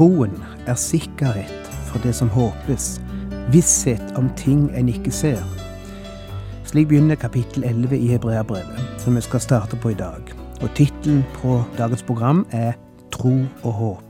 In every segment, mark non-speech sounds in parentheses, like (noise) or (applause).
Troen er sikkerhet for det som håpes, visshet om ting en ikke ser. Slik begynner kapittel 11 i Hebreabrevet, som vi skal starte på i dag. Og tittelen på dagens program er Tro og håp.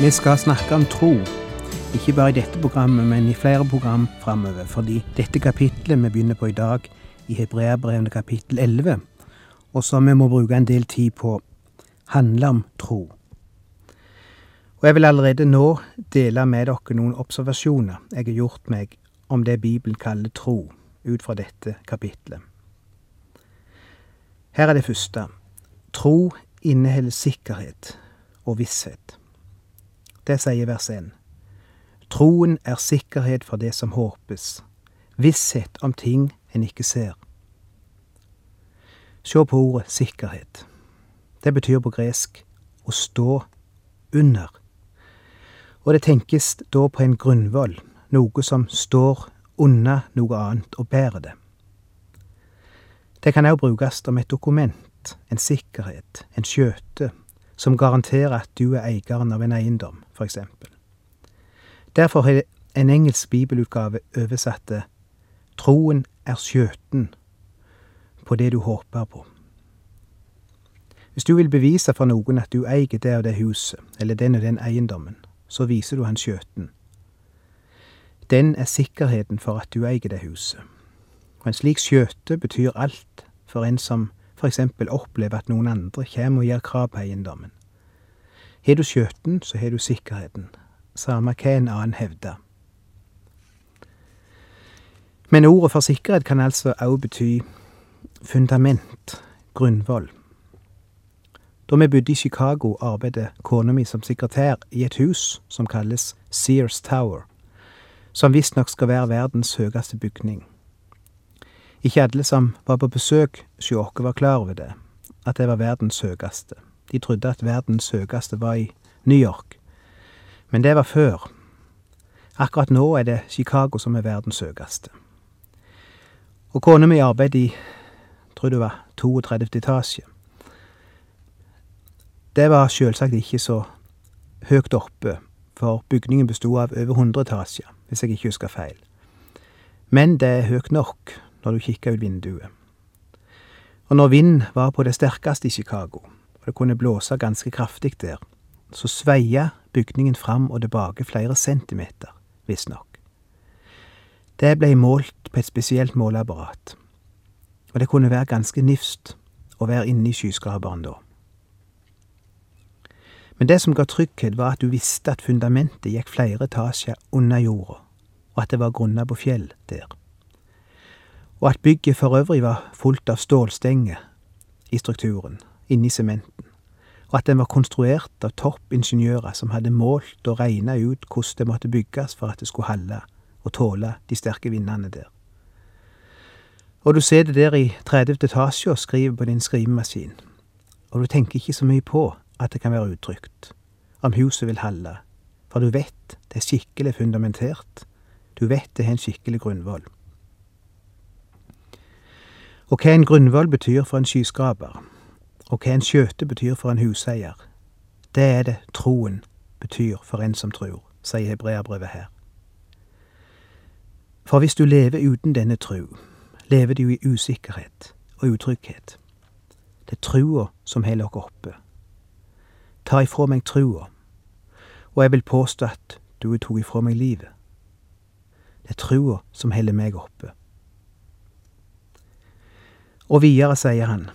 Vi skal snakke om tro, ikke bare i dette programmet, men i flere program framover, fordi dette kapitlet vi begynner på i dag, i Hebreabrevene kapittel 11, og som vi må bruke en del tid på, handler om tro. Og jeg vil allerede nå dele med dere noen observasjoner jeg har gjort meg om det Bibelen kaller tro, ut fra dette kapitlet. Her er det første. Tro inneholder sikkerhet og visshet. Det sier vers 1. Troen er sikkerhet for det som håpes, visshet om ting en ikke ser. Se på ordet sikkerhet. Det betyr på gresk å stå under. Og det tenkes da på en grunnvoll, noe som står unna noe annet og bærer det. Det kan òg brukes om et dokument, en sikkerhet, en skjøte, som garanterer at du er eieren av en eiendom, eksempel. Derfor har en engelsk bibelutgave oversatt det Troen er skjøten på det du håper på. Hvis du vil bevise for noen at du eier det og det huset, eller den og den eiendommen, så viser du han skjøten. Den er sikkerheten for at du eier det huset. Og en slik skjøte betyr alt for en som for eksempel opplever at noen andre kommer og gjør krav på eiendommen. Har du skjøten, så har du sikkerheten, samme hva en annen hevder. Men ordet for sikkerhet kan altså òg bety fundament, grunnvoll. Da vi bodde i Chicago, arbeidet kona mi som sekretær i et hus som kalles Sears Tower, som visstnok skal være verdens høyeste bygning. Ikke alle som var på besøk hos oss var klar over det, at det var verdens høyeste. De trodde at verdens høyeste var i New York, men det var før. Akkurat nå er det Chicago som er verdens høyeste. Og kona mi arbeidet i, tror det var 32. etasje. Det var sjølsagt ikke så høyt oppe, for bygningen bestod av over 100 etasjer, hvis jeg ikke husker feil. Men det er høyt nok når du kikka ut vinduet. Og når vinden var på det sterkeste i Chicago, og det kunne blåse ganske kraftig der, så sveia bygningen fram og tilbake flere centimeter, visstnok. Det blei målt på et spesielt måleapparat, og det kunne være ganske nifst å være inne i skyskraperen da. Men det som ga trygghet, var at du visste at fundamentet gikk flere etasjer under jorda, og at det var grunna på fjell der. Og at bygget for øvrig var fullt av stålstenger i strukturen, inni sementen og at den var konstruert av toppingeniører som hadde målt og regna ut hvordan det måtte bygges for at det skulle holde og tåle de sterke vindene der. Og du sitter der i 30. etasje og skriver på din skrivemaskin, og du tenker ikke så mye på at det kan være utrygt, om huset vil holde, for du vet det er skikkelig fundamentert, du vet det har en skikkelig grunnvoll. Og hva en grunnvoll betyr for en skyskraper, og hva en skjøte betyr for en huseier, det er det troen betyr for en som tror, sier hebreabrevet her. For hvis du lever uten denne tru, lever du i usikkerhet og utrygghet. Det er trua som holder oss oppe. Ta ifra meg trua, og jeg vil påstå at du tok ifra meg livet. Det er trua som holder meg oppe. Og videre sier han,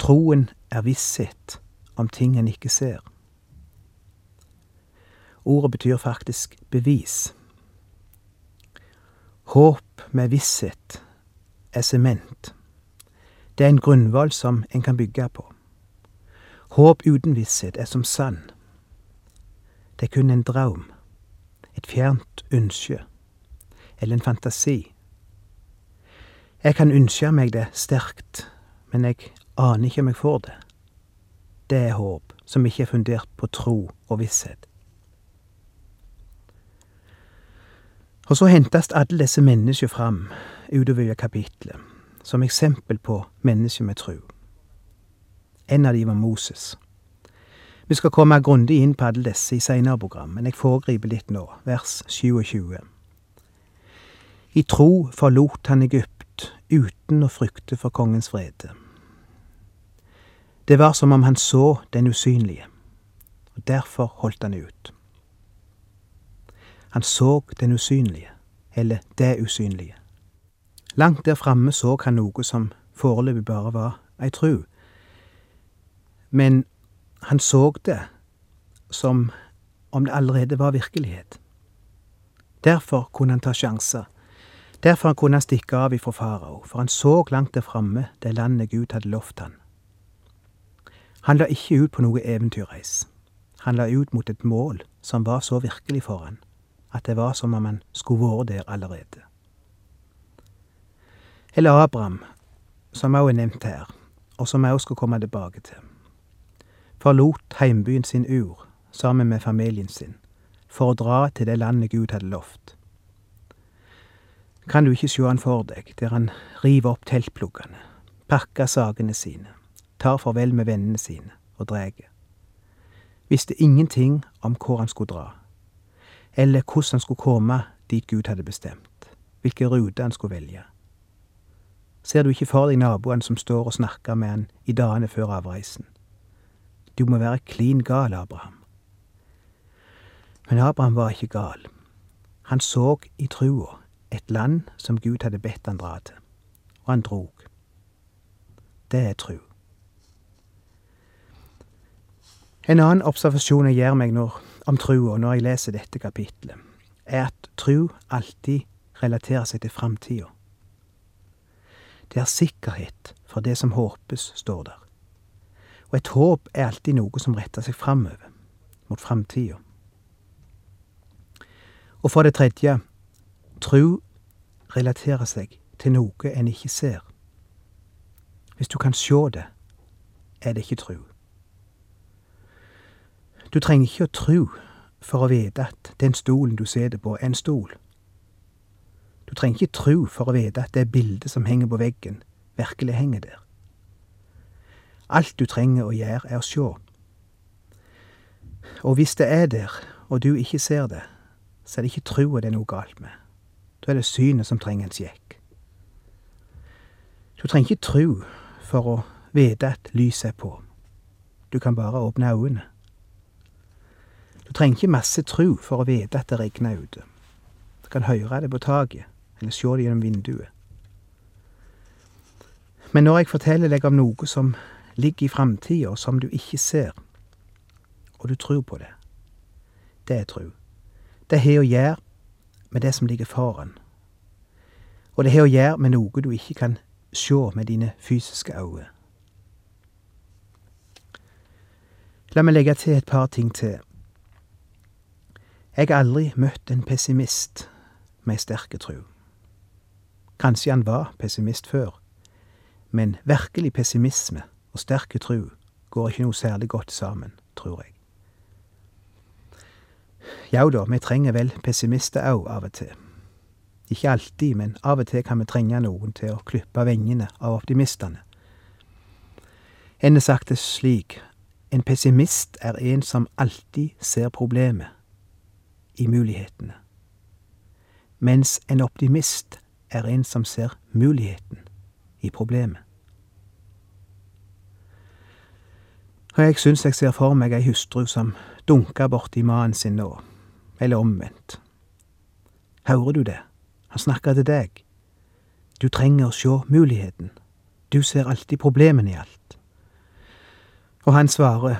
Troen er visshet om ting en ikke ser. Ordet betyr faktisk bevis. Håp med visshet er sement. Det er en grunnvoll som en kan bygge på. Håp uten visshet er som sand. Det er kun en draum, et fjernt ønske, eller en fantasi. Jeg kan ønske meg det sterkt, men jeg aner ikke om jeg får det. Det er håp som ikke er fundert på tro og visshet. Og så hentes alle disse menneskene fram utover kapitlet, som eksempel på mennesker med tro. En av de var Moses. Vi skal komme grundig inn på alle disse i seinere program, men jeg foregriper litt nå, vers 27. I tro forlot han Egypt uten å frykte for kongens vrede. Det var som om han så den usynlige, og derfor holdt han ut. Han så den usynlige, eller det usynlige. Langt der framme så han noe som foreløpig bare var ei tru, men han så det som om det allerede var virkelighet. Derfor kunne han ta sjanser. Derfor kunne han stikke av ifra farao, for han så langt der framme det landet Gud hadde lovt han. Han la ikke ut på noe eventyrreis. Han la ut mot et mål som var så virkelig for han, at det var som om han skulle vært der allerede. Eller Abraham, som òg er nevnt her, og som jeg òg skal komme tilbake til, forlot heimbyen sin Ur sammen med familien sin for å dra til det landet Gud hadde lovt. Kan du ikke sjå han for deg, der han river opp teltpluggene, pakker sakene sine, tar farvel med vennene sine og drar. Visste ingenting om hvor han skulle dra, eller hvordan han skulle komme dit Gud hadde bestemt, hvilken rute han skulle velge. Ser du ikke for deg naboene som står og snakker med han i dagene før avreisen? Du må være klin gal, Abraham. Men Abraham var ikke gal. Han så i trua et land som Gud hadde bedt han dra til, og han drog. Det er tru. En annen observasjon jeg gjør meg når, om trua når jeg leser dette kapitlet, er at tru alltid relaterer seg til framtida. Det er sikkerhet for det som håpes, står der. Og et håp er alltid noe som retter seg framover, mot framtida. Og for det tredje, tru relaterer seg til noe en ikke ser. Hvis du kan sjå det, er det ikke tru. Du trenger ikke å tru for å vite at den stolen du sitter på, er en stol. Du trenger ikke tru for å vite at det bildet som henger på veggen, virkelig henger der. Alt du trenger å gjøre, er å sjå. Og hvis det er der, og du ikke ser det, så er det ikke trua det er noe galt med. Da er det synet som trenger en sjekk. Du trenger ikke tru for å vite at lyset er på. Du kan bare åpne øynene. Du trenger ikke masse tru for å vite at det regner ute. Du kan høre det på taket, eller se det gjennom vinduet. Men når jeg forteller deg om noe som ligger i framtida, og som du ikke ser, og du tror på det, det er tru. Det har å gjøre med det som ligger foran. Og det har å gjøre med noe du ikke kan se med dine fysiske øyne. La meg legge til et par ting til. Jeg har aldri møtt en pessimist med sterke tru. Kanskje han var pessimist før, men virkelig pessimisme og sterke tru går ikke noe særlig godt sammen, tror jeg. Jau da, vi trenger vel pessimister òg av og til. Ikke alltid, men av og til kan vi trenge noen til å klippe vengene av optimistene. En har sagt det slik, en pessimist er en som alltid ser problemet i mulighetene, mens en optimist er en som ser muligheten i problemet. Og jeg syns jeg ser for meg ei hustru som dunker borti mannen sin nå, eller omvendt. Hører du det? Han snakker til deg. Du trenger å sjå muligheten. Du ser alltid problemene i alt. Og han svarer,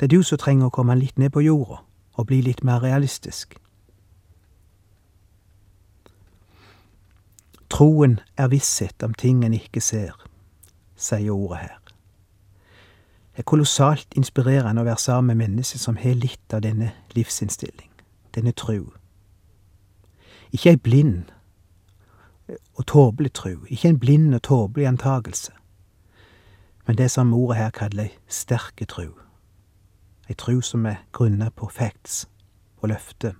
det er du som trenger å komme litt ned på jorda og bli litt mer realistisk. Troen er visshet om ting en ikke ser, sier ordet her. Det er kolossalt inspirerende å være sammen med mennesker som har litt av denne livsinnstilling, denne tru. Ikke ei blind og tåpelig tru, ikke en blind og tåpelig antagelse, men det som ordet her kaller ei sterke tru. Ei tru som er grunna på facts og løfte.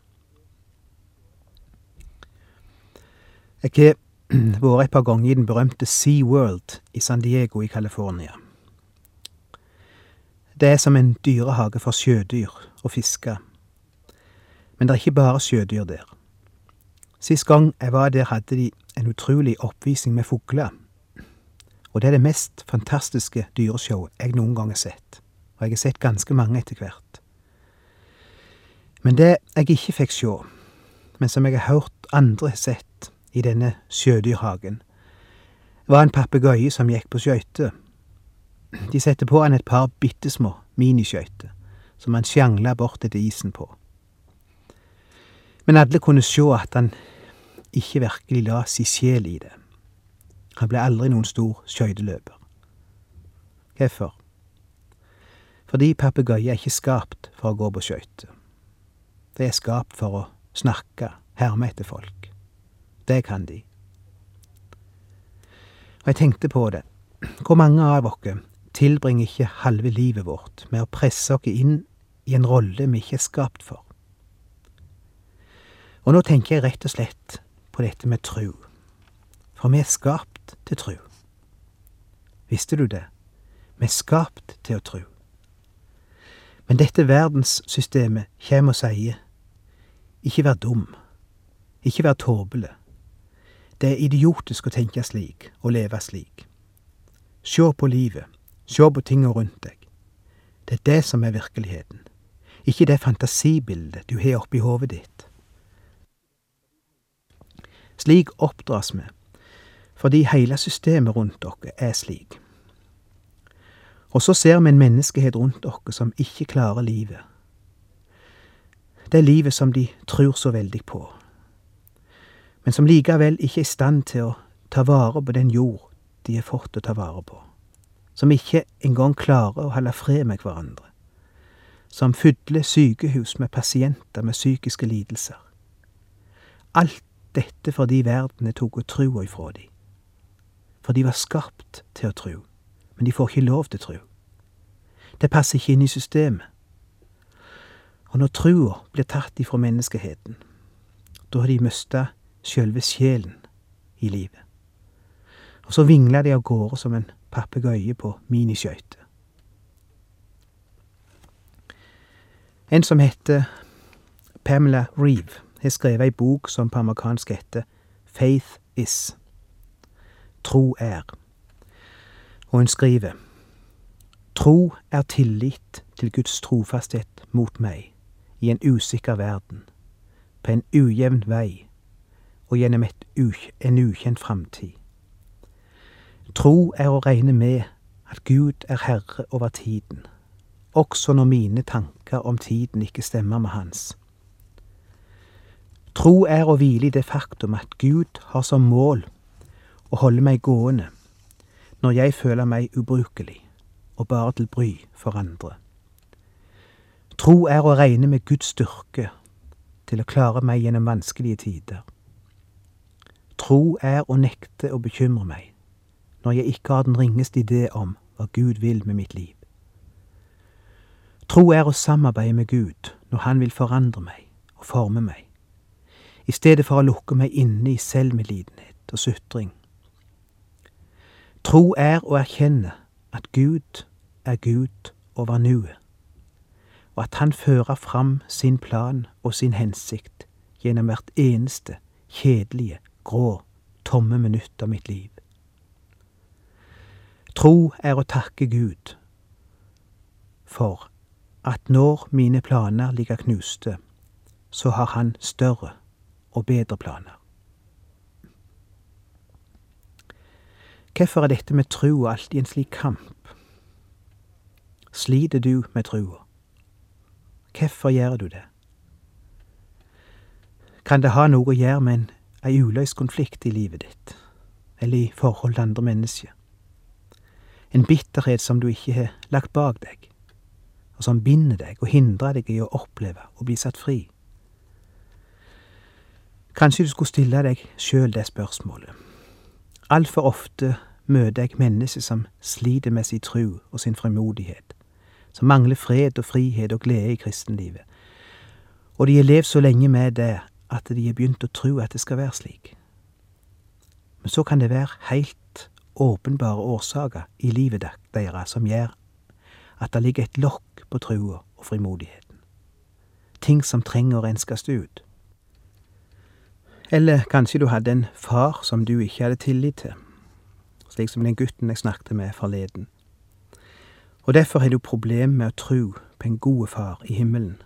Jeg har (clears throat) vært et par ganger i den berømte Sea World i San Diego i California. Det er som en dyrehage for sjødyr og fisker. Men det er ikke bare sjødyr der. Sist gang jeg var der, hadde de en utrolig oppvisning med fugler. Og det er det mest fantastiske dyreshowet jeg noen gang har sett. Og jeg har sett ganske mange etter hvert. Men det jeg ikke fikk sjå, men som jeg har hørt andre har sett i denne sjødyrhagen, var en papegøye som gikk på skøyter. De setter på han et par bitte små miniskøyter, som han sjangla bort etter isen på. Men alle kunne sjå at han ikke virkelig la si sjel i det. Han ble aldri noen stor skøyteløper. Hvorfor? Fordi papegøyer er ikke skapt for å gå på skøyter. De er skapt for å snakke, herme etter folk. Det kan de. Og jeg tenkte på det. Hvor mange av oss tilbringer ikke halve livet vårt med å presse oss inn i en rolle vi ikke er skapt for? Og nå tenker jeg rett og slett på dette med tru. For vi er skapt til tru. Visste du det? Vi er skapt til å tru. Men dette verdenssystemet kommer og sier ikke vær dum, ikke vær tåpelig. Det er idiotisk å tenke slik og leve slik. Sjå på livet, sjå på tinga rundt deg. Det er det som er virkeligheten, ikke det fantasibildet du har oppi hodet ditt. Slik oppdras vi, fordi hele systemet rundt oss er slik. Og så ser vi en menneskehet rundt oss som ikke klarer livet. Det er livet som de tror så veldig på, men som likevel ikke er i stand til å ta vare på den jord de er fått å ta vare på, som ikke engang klarer å holde fred med hverandre, som fyller sykehus med pasienter med psykiske lidelser. Alt dette fordi verden er tatt trua ifra de. For de var skapt til å tru, men de får ikke lov til å tru. Det passer ikke inn i systemet. Og når trua blir tatt ifra menneskeheten, da har de mista sjølve sjelen i livet. Og så vingler de av gårde som en papegøye på miniskøyter. En som heter Pamela Reeve, har skrevet ei bok som på amerikansk heter Faith Is. Tro er. Og hun skriver Tro er tillit til Guds trofasthet mot meg i en usikker verden, på en ujevn vei og gjennom en ukjent framtid. Tro er å regne med at Gud er herre over tiden, også når mine tanker om tiden ikke stemmer med hans. Tro er å hvile i det faktum at Gud har som mål å holde meg gående når jeg føler meg ubrukelig og bare til bry for andre. Tro er å regne med Guds styrke til å klare meg gjennom vanskelige tider. Tro er å nekte å bekymre meg når jeg ikke har den ringeste idé om hva Gud vil med mitt liv. Tro er å samarbeide med Gud når Han vil forandre meg og forme meg, i stedet for å lukke meg inne i selvmedlidenhet og sutring. Tro er å erkjenne at Gud er Gud over nuet, og at Han fører fram sin plan og sin hensikt gjennom hvert eneste kjedelige grå, tomme minutt av mitt liv. Tro er å takke Gud for at når mine planer ligger knuste, så har Han større og bedre planer. Hvorfor er dette med tro alltid en slik kamp? Sliter du med trua? Hvorfor gjør du det? Kan det ha noe å gjøre med en, ei uløst konflikt i livet ditt, eller i forhold til andre mennesker? En bitterhet som du ikke har lagt bak deg, og som binder deg og hindrer deg i å oppleve og bli satt fri? Kanskje du skulle stille deg sjøl det spørsmålet. Altfor ofte møter jeg mennesker som sliter med sin tru og sin frimodighet, som mangler fred og frihet og glede i kristenlivet. Og de har levd så lenge med det at de har begynt å tro at det skal være slik. Men så kan det være heilt åpenbare årsaker i livet deres som gjør at det ligger et lokk på trua og frimodigheten. Ting som trenger å renskes ut. Eller kanskje du hadde en far som du ikke hadde tillit til, slik som den gutten jeg snakket med forleden. Og derfor har du problem med å tro på en god far i himmelen.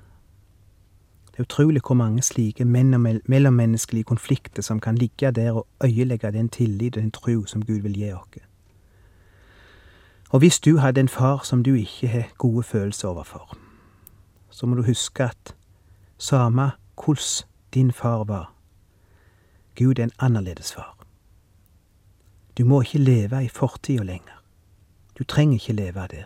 Det er utrolig hvor mange slike mellommenneskelige konflikter som kan ligge der og øyelegge den tillit og den tro som Gud vil gi oss. Og hvis du hadde en far som du ikke har gode følelser overfor, så må du huske at samme hvordan din far var, Gud er en annerledes far. Du må ikke leve i fortida lenger. Du trenger ikke leve der.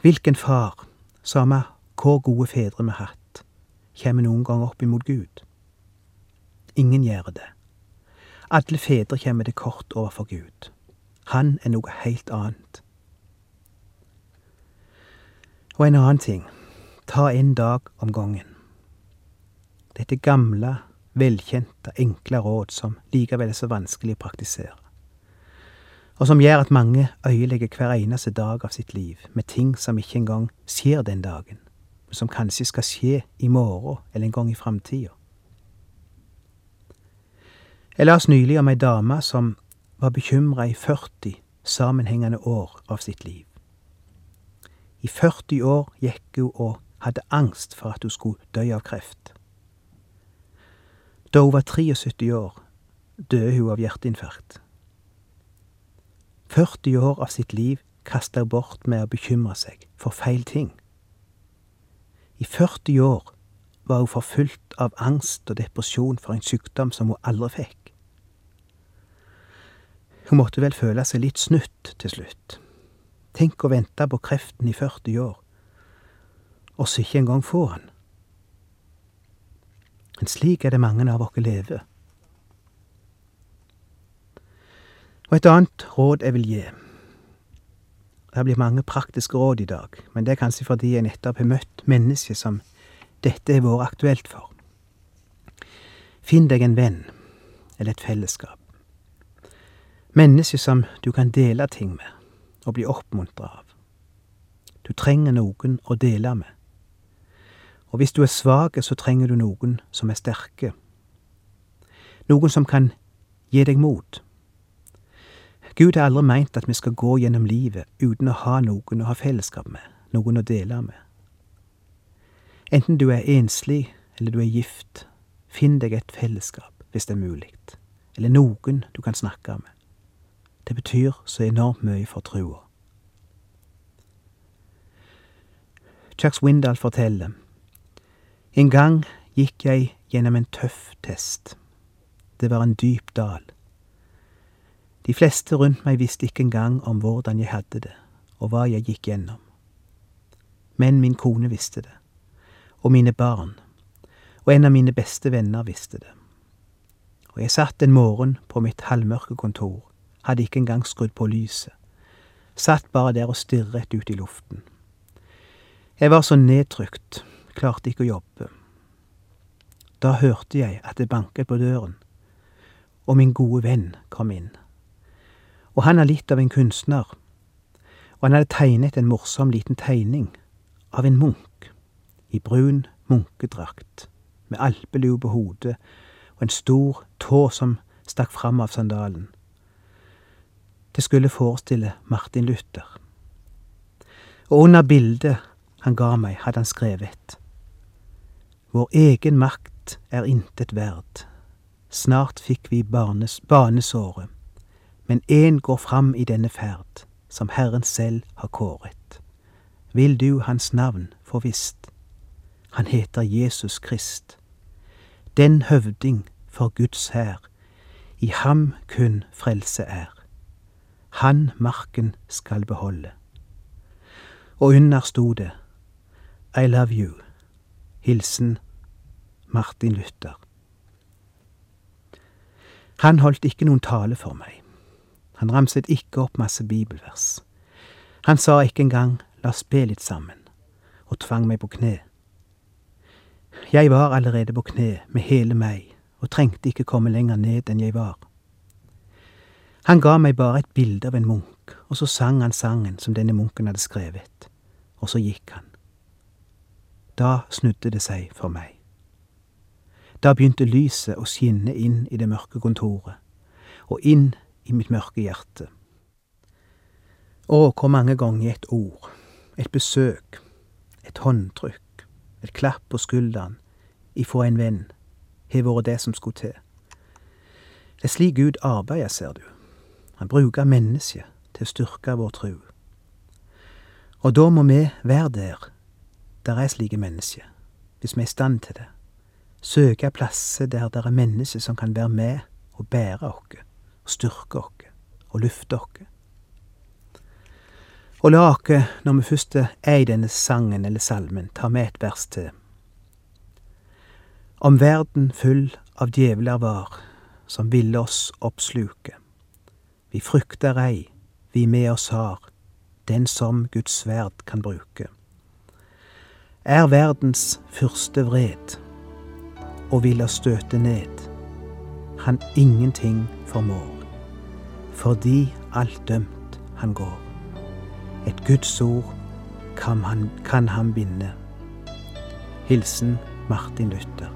Hvilken far, samme hvor gode fedre vi hatt, kommer noen gang opp imot Gud? Ingen gjør det. Alle fedre kommer til kort overfor Gud. Han er noe helt annet. Og en annen ting. Ta en dag om gangen. Dette gamle, velkjente, enkle råd som likevel er så vanskelig å praktisere. Og som gjør at mange øyelegger hver eneste dag av sitt liv med ting som ikke engang skjer den dagen, som kanskje skal skje i morgen eller en gang i framtida. Jeg las nylig om ei dame som var bekymra i 40 sammenhengende år av sitt liv. I 40 år gikk hun og hadde angst for at hun skulle dø av kreft. Da hun var 73 år, døde hun av hjerteinfarkt. 40 år av sitt liv kasta hun bort med å bekymre seg for feil ting. I 40 år var hun forfulgt av angst og depresjon for en sykdom som hun aldri fikk. Hun måtte vel føle seg litt snutt til slutt. Tenk å vente på kreften i 40 år, og så ikke engang få han. Men slik er det mange av oss lever. Og et annet råd jeg vil gi. Det blir mange praktiske råd i dag, men det er kanskje fordi jeg nettopp har møtt mennesker som dette har vært aktuelt for. Finn deg en venn, eller et fellesskap. Mennesker som du kan dele ting med, og bli oppmuntra av. Du trenger noen å dele med. Og hvis du er svak, så trenger du noen som er sterke. Noen som kan gi deg mot. Gud har aldri meint at vi skal gå gjennom livet uten å ha noen å ha fellesskap med, noen å dele med. Enten du er enslig eller du er gift, finn deg et fellesskap hvis det er mulig, eller noen du kan snakke med. Det betyr så enormt mye for trua. Chuck Swindal forteller en gang gikk jeg gjennom en tøff test. Det var en dyp dal. De fleste rundt meg visste ikke engang om hvordan jeg hadde det, og hva jeg gikk gjennom. Men min kone visste det, og mine barn, og en av mine beste venner visste det. Og jeg satt en morgen på mitt halvmørke kontor, hadde ikke engang skrudd på lyset, satt bare der og stirret ut i luften. Jeg var så nedtrykt, klarte ikke å jobbe. Da hørte jeg at det banket på døren, og min gode venn kom inn. Og han er litt av en kunstner, og han hadde tegnet en morsom liten tegning av en munk i brun munkedrakt, med alpelue på hodet og en stor tå som stakk fram av sandalen. Det skulle forestille Martin Luther. Og under bildet han ga meg, hadde han skrevet vår egen makt er intet verd. Snart fikk vi barnes, banesåret, men én går fram i denne ferd, som Herren selv har kåret. Vil du hans navn få visst? Han heter Jesus Krist. Den høvding for Guds hær, i ham kun frelse er. Han marken skal beholde. Og under sto det I love you. Hilsen Martin Luther. Han holdt ikke noen tale for meg. Han ramset ikke opp masse bibelvers. Han sa ikke engang la oss be litt sammen, og tvang meg på kne. Jeg var allerede på kne med hele meg og trengte ikke komme lenger ned enn jeg var. Han ga meg bare et bilde av en munk, og så sang han sangen som denne munken hadde skrevet, og så gikk han. Da snudde det seg for meg. Da begynte lyset å skinne inn i det mørke kontoret, og inn i mitt mørke hjerte. Å, hvor mange ganger et ord, et besøk, et håndtrykk, et klapp på skulderen ifra en venn har vært det som skulle til. Det er slik Gud arbeider, ser du. Han bruker mennesket til å styrke vår tro. Og da må vi være der der er slike mennesker, hvis vi er i stand til det. Søke plasser der det er mennesker som kan være med og bære oss, og styrke oss, og lufte oss. Og la oss, når vi først er i denne sangen eller salmen, ta med et vers til. Om verden full av djevler var, som ville oss oppsluke. Vi frykter ei, vi med oss har, den som Guds sverd kan bruke. Er verdens første vred, og vil oss støte ned, han ingenting formår, fordi alt dømt han går. Et Guds ord kan han, kan han binde. Hilsen Martin Luther.